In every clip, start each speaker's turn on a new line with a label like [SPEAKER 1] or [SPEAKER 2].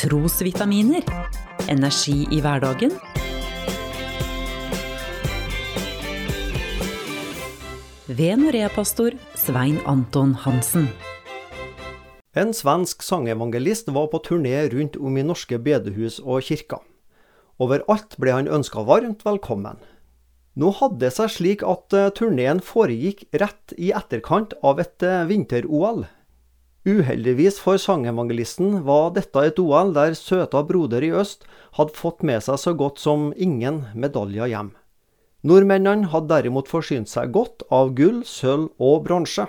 [SPEAKER 1] Trosvitaminer. Energi i hverdagen. Ved Norea-pastor Svein Anton Hansen.
[SPEAKER 2] En svensk sangevangelist var på turné rundt om i norske bedehus og kirker. Overalt ble han ønska varmt velkommen. Nå hadde det seg slik at eh, turneen foregikk rett i etterkant av et eh, vinter-OL. Uheldigvis for sangevangelisten var dette et OL der søta broder i øst hadde fått med seg så godt som ingen medaljer hjem. Nordmennene hadde derimot forsynt seg godt av gull, sølv og bronse.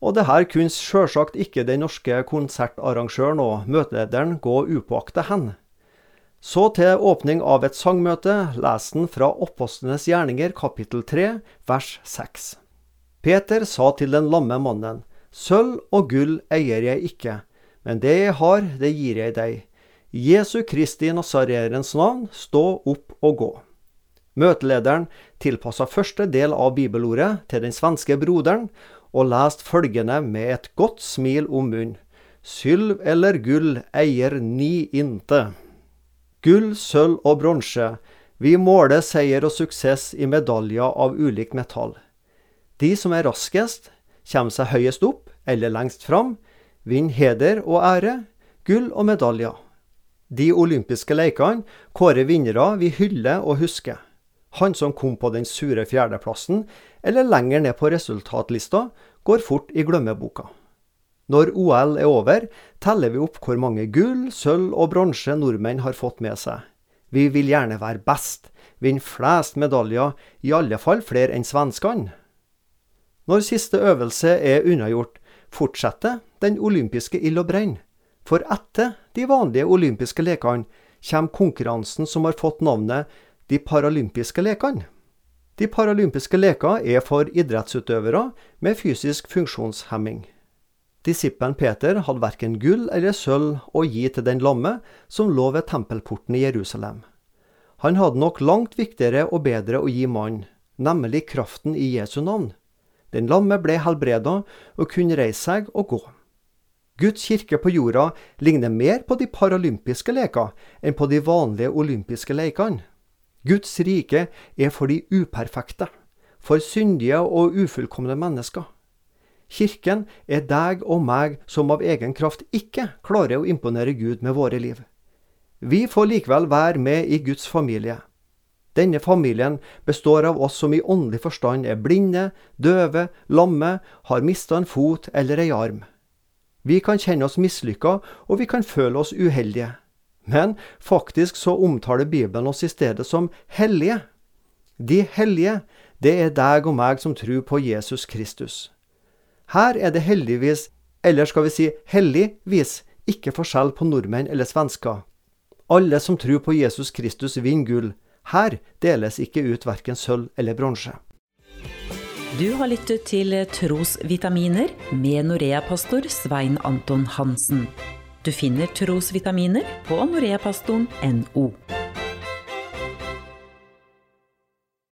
[SPEAKER 2] Og det her kunne sjølsagt ikke den norske konsertarrangøren og møtelederen gå upåakta hen. Så til åpning av et sangmøte leser han fra Oppostenes gjerninger kapittel 3 vers 6. Peter sa til den lamme mannen, Sølv og gull eier jeg ikke, men det jeg har, det gir jeg deg. Jesu Kristi Nasareerens navn, stå opp og gå. Møtelederen tilpassa første del av bibelordet til den svenske broderen, og leste følgende med et godt smil om munnen. Sylv eller gull eier ni inte. Gull, sølv og bronse, vi måler seier og suksess i medaljer av ulikt metall. De som er raskest, kommer seg høyest opp eller lengst fram, vinner heder og ære, gull og medaljer. De olympiske lekene kårer vinnere vi hyller og husker. Han som kom på den sure fjerdeplassen, eller lenger ned på resultatlista, går fort i glemmeboka. Når OL er over, teller vi opp hvor mange gull, sølv og bronse nordmenn har fått med seg. Vi vil gjerne være best, vinne flest medaljer, i alle fall flere enn svenskene. Når siste øvelse er unnagjort, fortsetter den olympiske ild og brenn. For etter de vanlige olympiske lekene kommer konkurransen som har fått navnet De paralympiske lekene. De paralympiske leker er for idrettsutøvere med fysisk funksjonshemming. Disippelen Peter hadde verken gull eller sølv å gi til den lamme som lå ved tempelporten i Jerusalem. Han hadde nok langt viktigere og bedre å gi mannen, nemlig kraften i Jesu navn. Den lamme ble helbreda og kunne reise seg og gå. Guds kirke på jorda ligner mer på de paralympiske leker enn på de vanlige olympiske lekene. Guds rike er for de uperfekte, for syndige og ufullkomne mennesker. Kirken er deg og meg som av egen kraft ikke klarer å imponere Gud med våre liv. Vi får likevel være med i Guds familie. Denne familien består av oss som i åndelig forstand er blinde, døve, lamme, har mista en fot eller ei arm. Vi kan kjenne oss mislykka, og vi kan føle oss uheldige. Men faktisk så omtaler Bibelen oss i stedet som hellige. De hellige, det er deg og meg som tror på Jesus Kristus. Her er det heldigvis, eller skal vi si heldigvis, ikke forskjell på nordmenn eller svensker. Alle som tror på Jesus Kristus, vinner gull. Her deles ikke ut verken sølv eller bronse.
[SPEAKER 1] Du har lyttet til Trosvitaminer med Norea-pastor Svein Anton Hansen. Du finner trosvitaminer på noreapastoren.no.